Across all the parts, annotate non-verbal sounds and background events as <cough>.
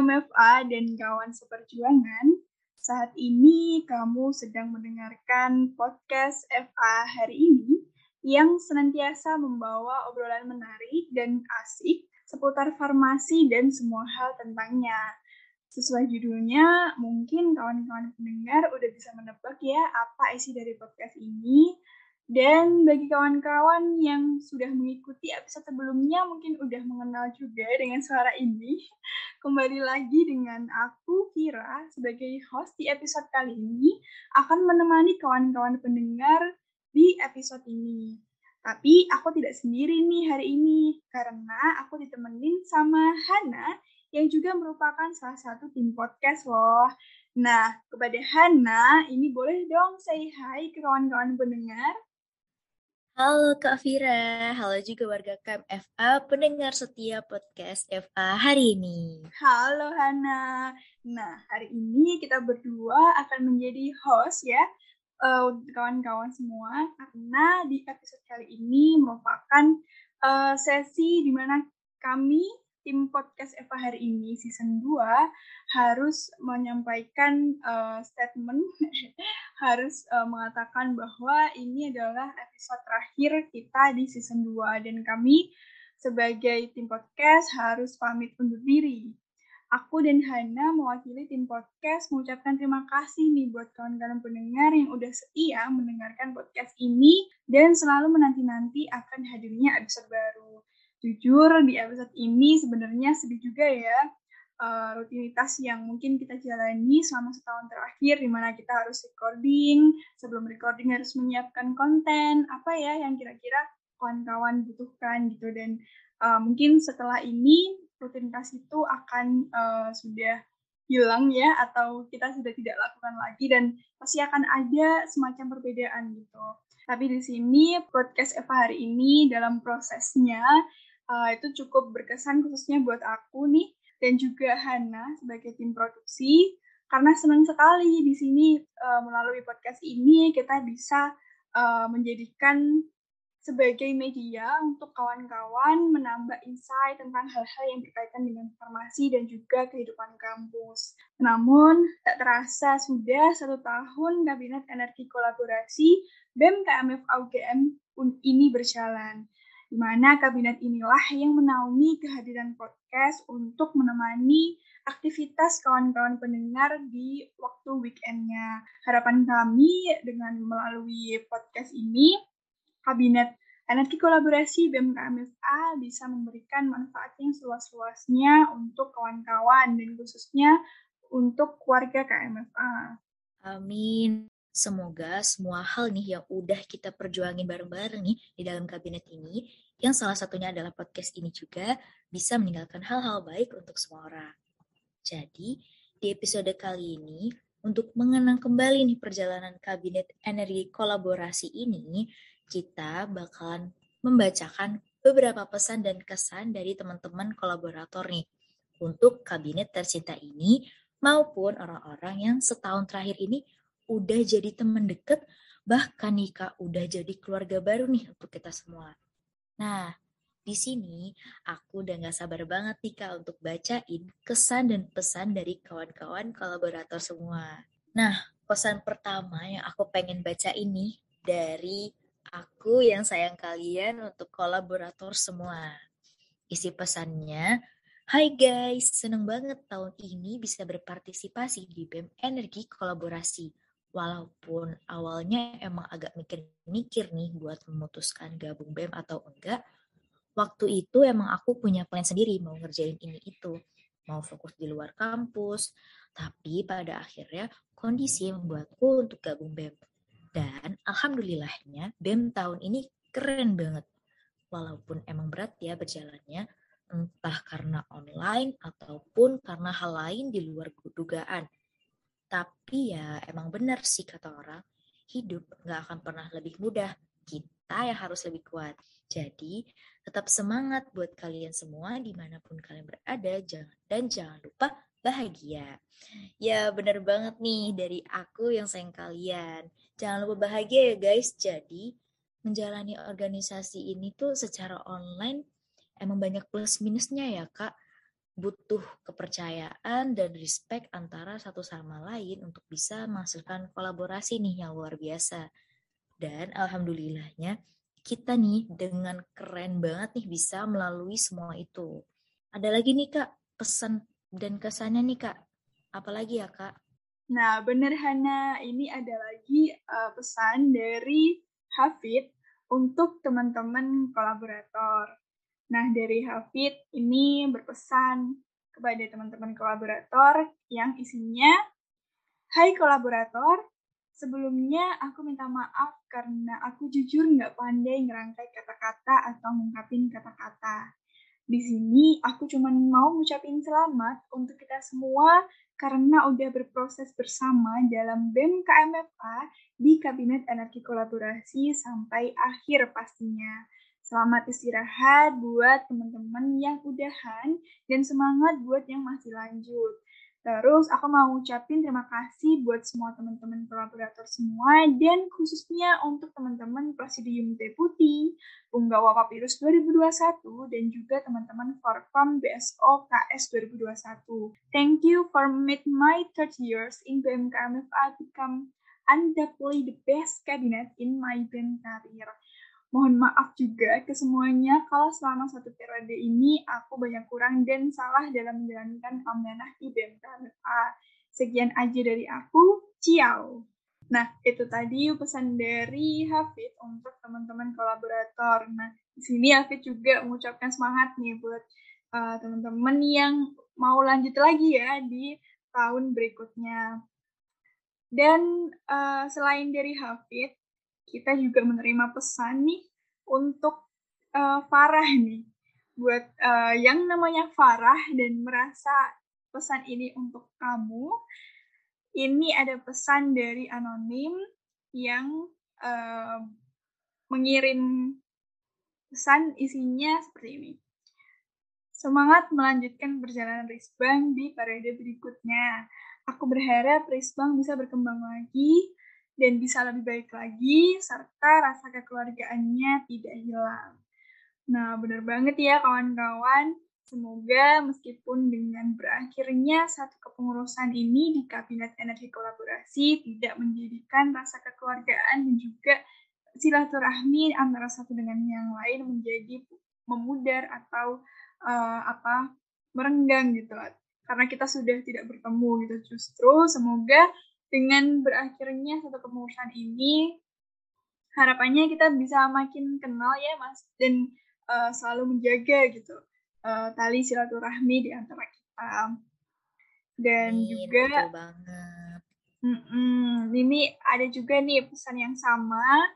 KMFA dan kawan seperjuangan, saat ini kamu sedang mendengarkan podcast FA hari ini yang senantiasa membawa obrolan menarik dan asik seputar farmasi dan semua hal tentangnya. Sesuai judulnya, mungkin kawan-kawan pendengar udah bisa menebak ya apa isi dari podcast ini. Dan bagi kawan-kawan yang sudah mengikuti episode sebelumnya mungkin udah mengenal juga dengan suara ini. Kembali lagi dengan aku Kira sebagai host di episode kali ini akan menemani kawan-kawan pendengar di episode ini. Tapi aku tidak sendiri nih hari ini karena aku ditemenin sama Hana yang juga merupakan salah satu tim podcast loh. Nah, kepada Hana, ini boleh dong say hi ke kawan-kawan pendengar? Halo Kak Vira, halo juga warga KM FA, pendengar setia podcast FA hari ini. Halo Hana. Nah, hari ini kita berdua akan menjadi host ya, uh, kawan-kawan semua, karena di episode kali ini merupakan uh, sesi di mana kami tim podcast Eva hari ini season 2 harus menyampaikan uh, statement <laughs> harus uh, mengatakan bahwa ini adalah episode terakhir kita di season 2 dan kami sebagai tim podcast harus pamit undur diri. Aku dan Hana mewakili tim podcast mengucapkan terima kasih nih buat kawan-kawan pendengar yang udah setia mendengarkan podcast ini dan selalu menanti-nanti akan hadirnya episode baru. Jujur di episode ini sebenarnya sedih juga ya uh, rutinitas yang mungkin kita jalani selama setahun terakhir di mana kita harus recording, sebelum recording harus menyiapkan konten, apa ya yang kira-kira kawan-kawan butuhkan gitu dan uh, mungkin setelah ini rutinitas itu akan uh, sudah hilang ya atau kita sudah tidak lakukan lagi dan pasti akan ada semacam perbedaan gitu. Tapi di sini podcast Eva hari ini dalam prosesnya uh, itu cukup berkesan khususnya buat aku nih dan juga Hana sebagai tim produksi karena senang sekali di sini uh, melalui podcast ini kita bisa uh, menjadikan sebagai media untuk kawan-kawan menambah insight tentang hal-hal yang berkaitan dengan farmasi dan juga kehidupan kampus. Namun, tak terasa sudah satu tahun Kabinet Energi Kolaborasi BEM KMF UGM ini berjalan di mana kabinet inilah yang menaungi kehadiran podcast untuk menemani aktivitas kawan-kawan pendengar di waktu weekendnya. Harapan kami dengan melalui podcast ini, kabinet energi kolaborasi BMKMFA bisa memberikan manfaat yang seluas-luasnya untuk kawan-kawan dan khususnya untuk keluarga KMFA. Amin. Semoga semua hal nih yang udah kita perjuangin bareng-bareng nih di dalam kabinet ini, yang salah satunya adalah podcast ini juga, bisa meninggalkan hal-hal baik untuk semua orang. Jadi, di episode kali ini, untuk mengenang kembali nih perjalanan kabinet energi kolaborasi ini, kita bakalan membacakan beberapa pesan dan kesan dari teman-teman kolaborator nih untuk kabinet tercinta ini maupun orang-orang yang setahun terakhir ini udah jadi teman deket, bahkan nih Kak udah jadi keluarga baru nih untuk kita semua. Nah, di sini aku udah gak sabar banget nih Kak untuk bacain kesan dan pesan dari kawan-kawan kolaborator semua. Nah, pesan pertama yang aku pengen baca ini dari aku yang sayang kalian untuk kolaborator semua. Isi pesannya, Hai guys, seneng banget tahun ini bisa berpartisipasi di BEM Energi Kolaborasi walaupun awalnya emang agak mikir-mikir nih buat memutuskan gabung BEM atau enggak, waktu itu emang aku punya plan sendiri mau ngerjain ini itu, mau fokus di luar kampus, tapi pada akhirnya kondisi membuatku untuk gabung BEM. Dan alhamdulillahnya BEM tahun ini keren banget. Walaupun emang berat ya berjalannya, entah karena online ataupun karena hal lain di luar dugaan tapi ya emang benar sih kata orang, hidup nggak akan pernah lebih mudah. Kita yang harus lebih kuat. Jadi tetap semangat buat kalian semua di mana pun kalian berada jangan dan jangan lupa bahagia. Ya benar banget nih dari aku yang sayang kalian. Jangan lupa bahagia ya guys. Jadi menjalani organisasi ini tuh secara online emang banyak plus minusnya ya kak butuh kepercayaan dan respect antara satu sama lain untuk bisa menghasilkan kolaborasi nih yang luar biasa. Dan alhamdulillahnya kita nih dengan keren banget nih bisa melalui semua itu. Ada lagi nih Kak pesan dan kesannya nih Kak. Apalagi ya Kak? Nah, bener Hana, ini ada lagi uh, pesan dari Hafid untuk teman-teman kolaborator. Nah, dari Hafid ini berpesan kepada teman-teman kolaborator yang isinya, Hai kolaborator, sebelumnya aku minta maaf karena aku jujur nggak pandai ngerangkai kata-kata atau ngungkapin kata-kata. Di sini aku cuma mau ngucapin selamat untuk kita semua karena udah berproses bersama dalam BEM KMFA di Kabinet Energi Kolaborasi sampai akhir pastinya. Selamat istirahat buat teman-teman yang udahan dan semangat buat yang masih lanjut. Terus aku mau ucapin terima kasih buat semua teman-teman kolaborator semua dan khususnya untuk teman-teman Presidium Deputi, Punggawa Papirus 2021 dan juga teman-teman Forkom BSO KS 2021. Thank you for made my third years in BMKMFA become undoubtedly the best cabinet in my BEM career. Mohon maaf juga ke semuanya kalau selama satu periode ini aku banyak kurang dan salah dalam menjalankan amanah di BMKMFA. Sekian aja dari aku, ciao. Nah, itu tadi pesan dari Hafid untuk teman-teman kolaborator. Nah, di sini Hafid juga mengucapkan semangat nih buat uh, teman-teman yang mau lanjut lagi ya di tahun berikutnya. Dan uh, selain dari Hafid, kita juga menerima pesan nih untuk uh, Farah nih. Buat uh, yang namanya Farah dan merasa pesan ini untuk kamu, ini ada pesan dari anonim yang uh, mengirim pesan isinya seperti ini. Semangat melanjutkan perjalanan Risbang di periode berikutnya. Aku berharap Risbang bisa berkembang lagi dan bisa lebih baik lagi, serta rasa kekeluargaannya tidak hilang. Nah, benar banget ya kawan-kawan. Semoga meskipun dengan berakhirnya satu kepengurusan ini di Kabinet Energi Kolaborasi tidak menjadikan rasa kekeluargaan dan juga silaturahmi antara satu dengan yang lain menjadi memudar atau uh, apa merenggang gitu karena kita sudah tidak bertemu gitu justru semoga dengan berakhirnya satu kepengurusan ini harapannya kita bisa makin kenal ya mas dan uh, selalu menjaga gitu uh, tali silaturahmi di antara kita. Dan Amin, juga Mm -mm, ini ada juga nih pesan yang sama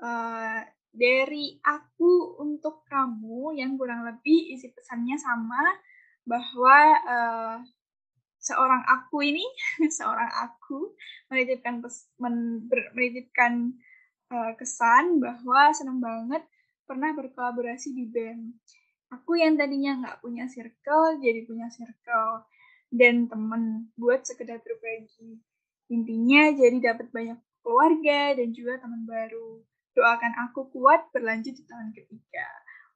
uh, dari aku untuk kamu yang kurang lebih isi pesannya sama bahwa uh, seorang aku ini <laughs> seorang aku menitipkan men, menitipkan uh, kesan bahwa senang banget pernah berkolaborasi di band. Aku yang tadinya nggak punya circle jadi punya circle dan temen buat sekedar berbagi. Intinya jadi dapat banyak keluarga dan juga teman baru. Doakan aku kuat berlanjut di tahun ketiga.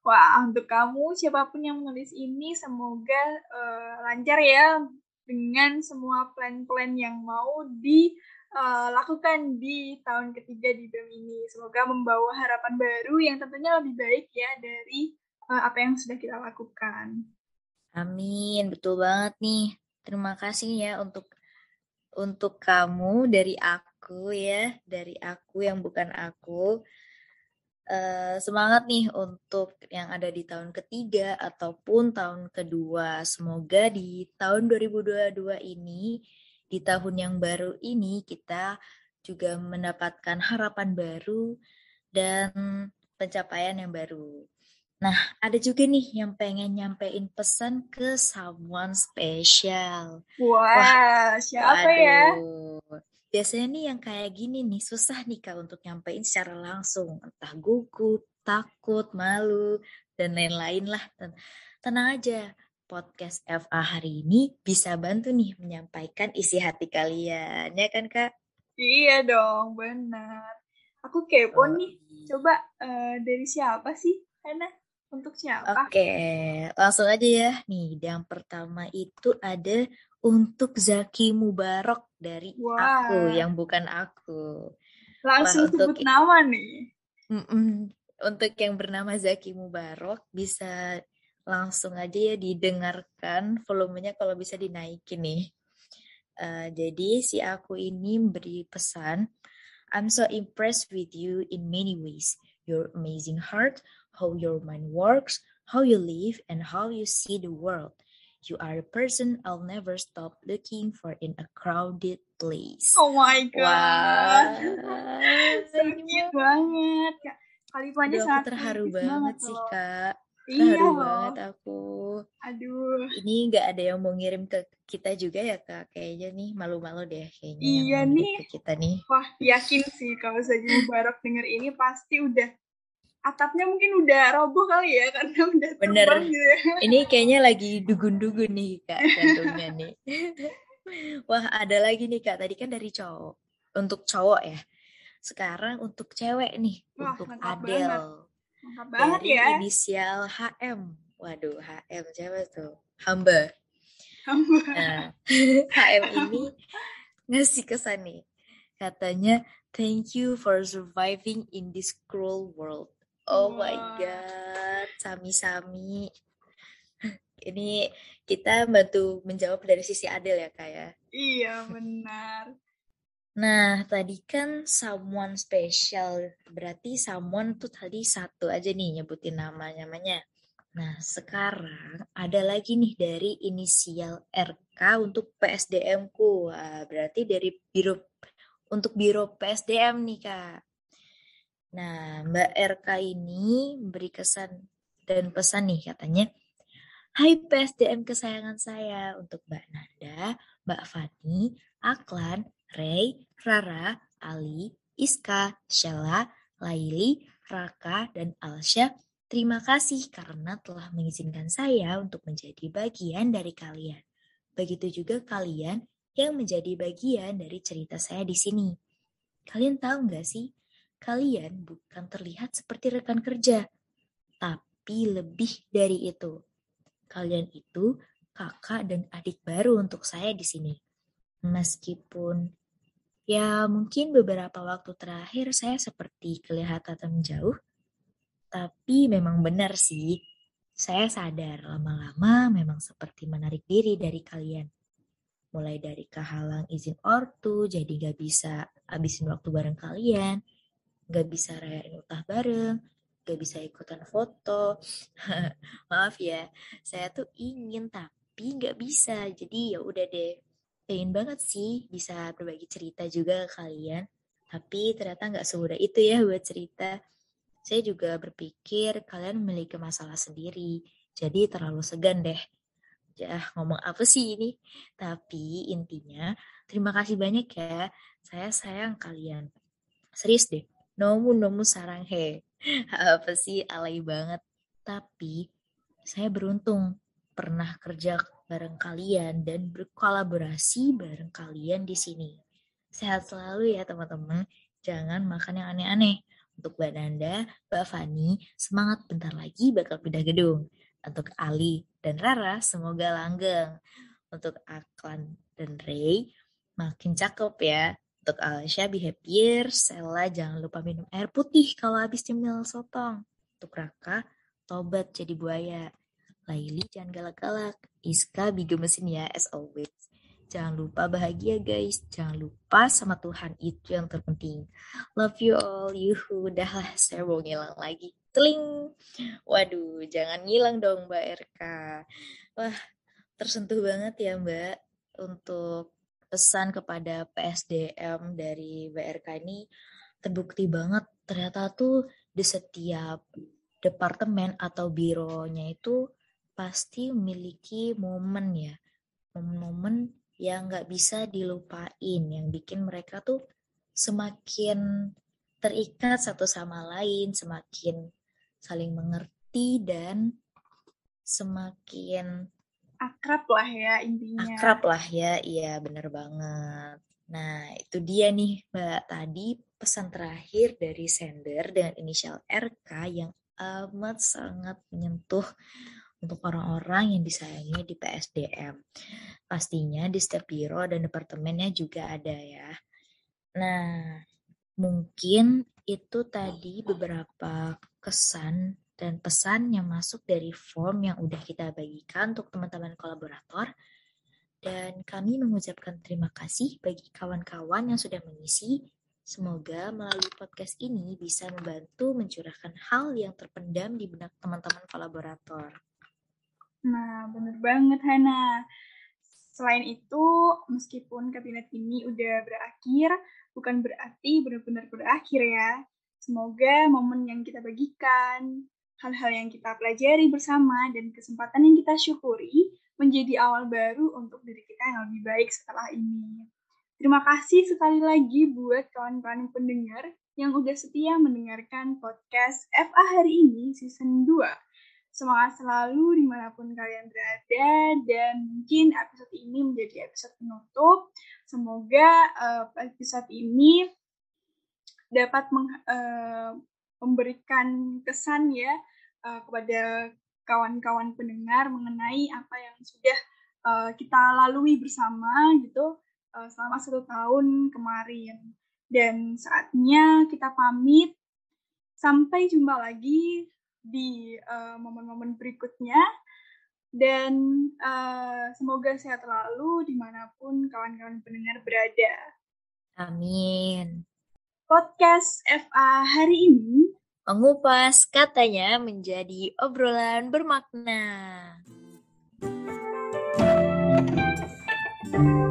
Wah, untuk kamu siapa pun yang menulis ini semoga uh, lancar ya dengan semua plan-plan yang mau dilakukan uh, di tahun ketiga di BEM ini. Semoga membawa harapan baru yang tentunya lebih baik ya dari uh, apa yang sudah kita lakukan. Amin, betul banget nih. Terima kasih ya untuk untuk kamu dari aku ya, dari aku yang bukan aku. Eh, semangat nih untuk yang ada di tahun ketiga ataupun tahun kedua. Semoga di tahun 2022 ini, di tahun yang baru ini kita juga mendapatkan harapan baru dan pencapaian yang baru. Nah, ada juga nih yang pengen nyampein pesan ke someone special. Wah, Wah siapa ya? Biasanya nih yang kayak gini nih susah nih kak untuk nyampein secara langsung. Entah gugup takut malu dan lain-lain lah. Tenang aja podcast FA hari ini bisa bantu nih menyampaikan isi hati kalian ya kan kak? Iya dong benar. Aku kepo oh, nih coba uh, dari siapa sih Hana? Untuk siapa? Oke, langsung aja ya. Nih, yang pertama itu ada untuk Zaki Mubarok dari Wah. aku yang bukan aku. Langsung Wah, sebut untuk- nama nih. Mm-mm. Untuk yang bernama Zaki Mubarok bisa langsung aja ya didengarkan volumenya kalau bisa dinaikin nih. Eh, jadi si aku ini beri pesan, I'm so impressed with you in many ways. Your amazing heart, how your mind works, how you live, and how you see the world. You are a person I'll never stop looking for in a crowded place. Oh my god. So ini cute banget, Kak. Kalimatnya sangat terharu banget sih kak. Iya Terharu loh. banget aku. Aduh. Ini nggak ada yang mau ngirim ke kita juga ya kak. Kayaknya nih malu-malu deh kayaknya Iya nih. ke kita nih. Wah, yakin sih kalau Zaki Mubarak denger ini pasti udah atapnya mungkin udah roboh kali ya karena udah Bener. terbang gitu ya. <laughs> Ini kayaknya lagi dugun-dugun nih kak jantungnya nih. <laughs> Wah ada lagi nih kak. Tadi kan dari cowok. Untuk cowok ya. Sekarang untuk cewek nih. Wah, untuk Adele. banget. Banget Dari ya. inisial HM. Waduh HM siapa tuh? Hamba. Nah, <laughs> HM ini ngasih kesan nih. Katanya, thank you for surviving in this cruel world. Oh my Wah. God, sami-sami. <laughs> Ini kita bantu menjawab dari sisi Adel ya, Kak ya. Iya, benar. Nah, tadi kan someone special. Berarti someone tuh tadi satu aja nih nyebutin nama-namanya. Nah, sekarang ada lagi nih dari inisial RK untuk PSDM-ku. Wah, berarti dari biro untuk biro PSDM nih, Kak. Nah, Mbak RK ini beri kesan dan pesan nih katanya, Hai PSDM kesayangan saya untuk Mbak Nanda, Mbak Fani, Aklan, Ray, Rara, Ali, Iska, Sheila, Laili, Raka, dan Alsya. Terima kasih karena telah mengizinkan saya untuk menjadi bagian dari kalian. Begitu juga kalian yang menjadi bagian dari cerita saya di sini. Kalian tahu nggak sih, kalian bukan terlihat seperti rekan kerja, tapi lebih dari itu. Kalian itu kakak dan adik baru untuk saya di sini. Meskipun ya mungkin beberapa waktu terakhir saya seperti kelihatan jauh, tapi memang benar sih. Saya sadar lama-lama memang seperti menarik diri dari kalian. Mulai dari kehalang izin ortu, jadi gak bisa habisin waktu bareng kalian, gak bisa rayain utah bareng, gak bisa ikutan foto. <laughs> Maaf ya, saya tuh ingin tapi gak bisa. Jadi ya udah deh, pengen banget sih bisa berbagi cerita juga ke kalian. Tapi ternyata gak semudah itu ya buat cerita. Saya juga berpikir kalian memiliki masalah sendiri, jadi terlalu segan deh. Ya, ngomong apa sih ini? Tapi intinya, terima kasih banyak ya. Saya sayang kalian. Serius deh, nomu nomu sarang he. <laughs> Apa sih, alay banget. Tapi, saya beruntung pernah kerja bareng kalian dan berkolaborasi bareng kalian di sini. Sehat selalu ya teman-teman. Jangan makan yang aneh-aneh. Untuk Mbak Nanda, Mbak Fani, semangat bentar lagi bakal pindah gedung. Untuk Ali dan Rara, semoga langgeng. Untuk Aklan dan Ray, makin cakep ya. Untuk Alsya, be happier. Sela, jangan lupa minum air putih kalau habis cemil sotong. Untuk Raka, tobat jadi buaya. Laili, jangan galak-galak. Iska, be gemesin ya, as always. Jangan lupa bahagia guys. Jangan lupa sama Tuhan itu yang terpenting. Love you all. Yuhu, udah lah saya mau ngilang lagi. Teling. Waduh, jangan ngilang dong Mbak RK. Wah, tersentuh banget ya Mbak untuk pesan kepada PSDM dari BRK ini terbukti banget ternyata tuh di setiap departemen atau bironya itu pasti memiliki momen ya momen-momen yang nggak bisa dilupain yang bikin mereka tuh semakin terikat satu sama lain semakin saling mengerti dan semakin Akrab lah ya intinya. akrab lah ya iya bener banget nah itu dia nih mbak tadi pesan terakhir dari sender dengan inisial RK yang amat sangat menyentuh untuk orang-orang yang disayangi di PSDM. Pastinya di setiap biro dan departemennya juga ada ya. Nah, mungkin itu tadi beberapa kesan dan pesan yang masuk dari form yang udah kita bagikan untuk teman-teman kolaborator. Dan kami mengucapkan terima kasih bagi kawan-kawan yang sudah mengisi. Semoga melalui podcast ini bisa membantu mencurahkan hal yang terpendam di benak teman-teman kolaborator. Nah, bener banget Hana. Selain itu, meskipun kabinet ini udah berakhir, bukan berarti benar-benar berakhir ya. Semoga momen yang kita bagikan, hal-hal yang kita pelajari bersama, dan kesempatan yang kita syukuri menjadi awal baru untuk diri kita yang lebih baik setelah ini. Terima kasih sekali lagi buat kawan-kawan pendengar yang udah setia mendengarkan podcast FA hari ini season 2. Semangat selalu di mana pun kalian berada dan mungkin episode ini menjadi episode penutup. Semoga uh, episode ini dapat meng, uh, memberikan kesan ya uh, kepada kawan-kawan pendengar mengenai apa yang sudah uh, kita lalui bersama gitu uh, selama satu tahun kemarin. Dan saatnya kita pamit. Sampai jumpa lagi di momen-momen uh, berikutnya. Dan uh, semoga sehat selalu di mana pun kawan-kawan pendengar berada. Amin. Podcast FA hari ini mengupas katanya menjadi obrolan bermakna. thank you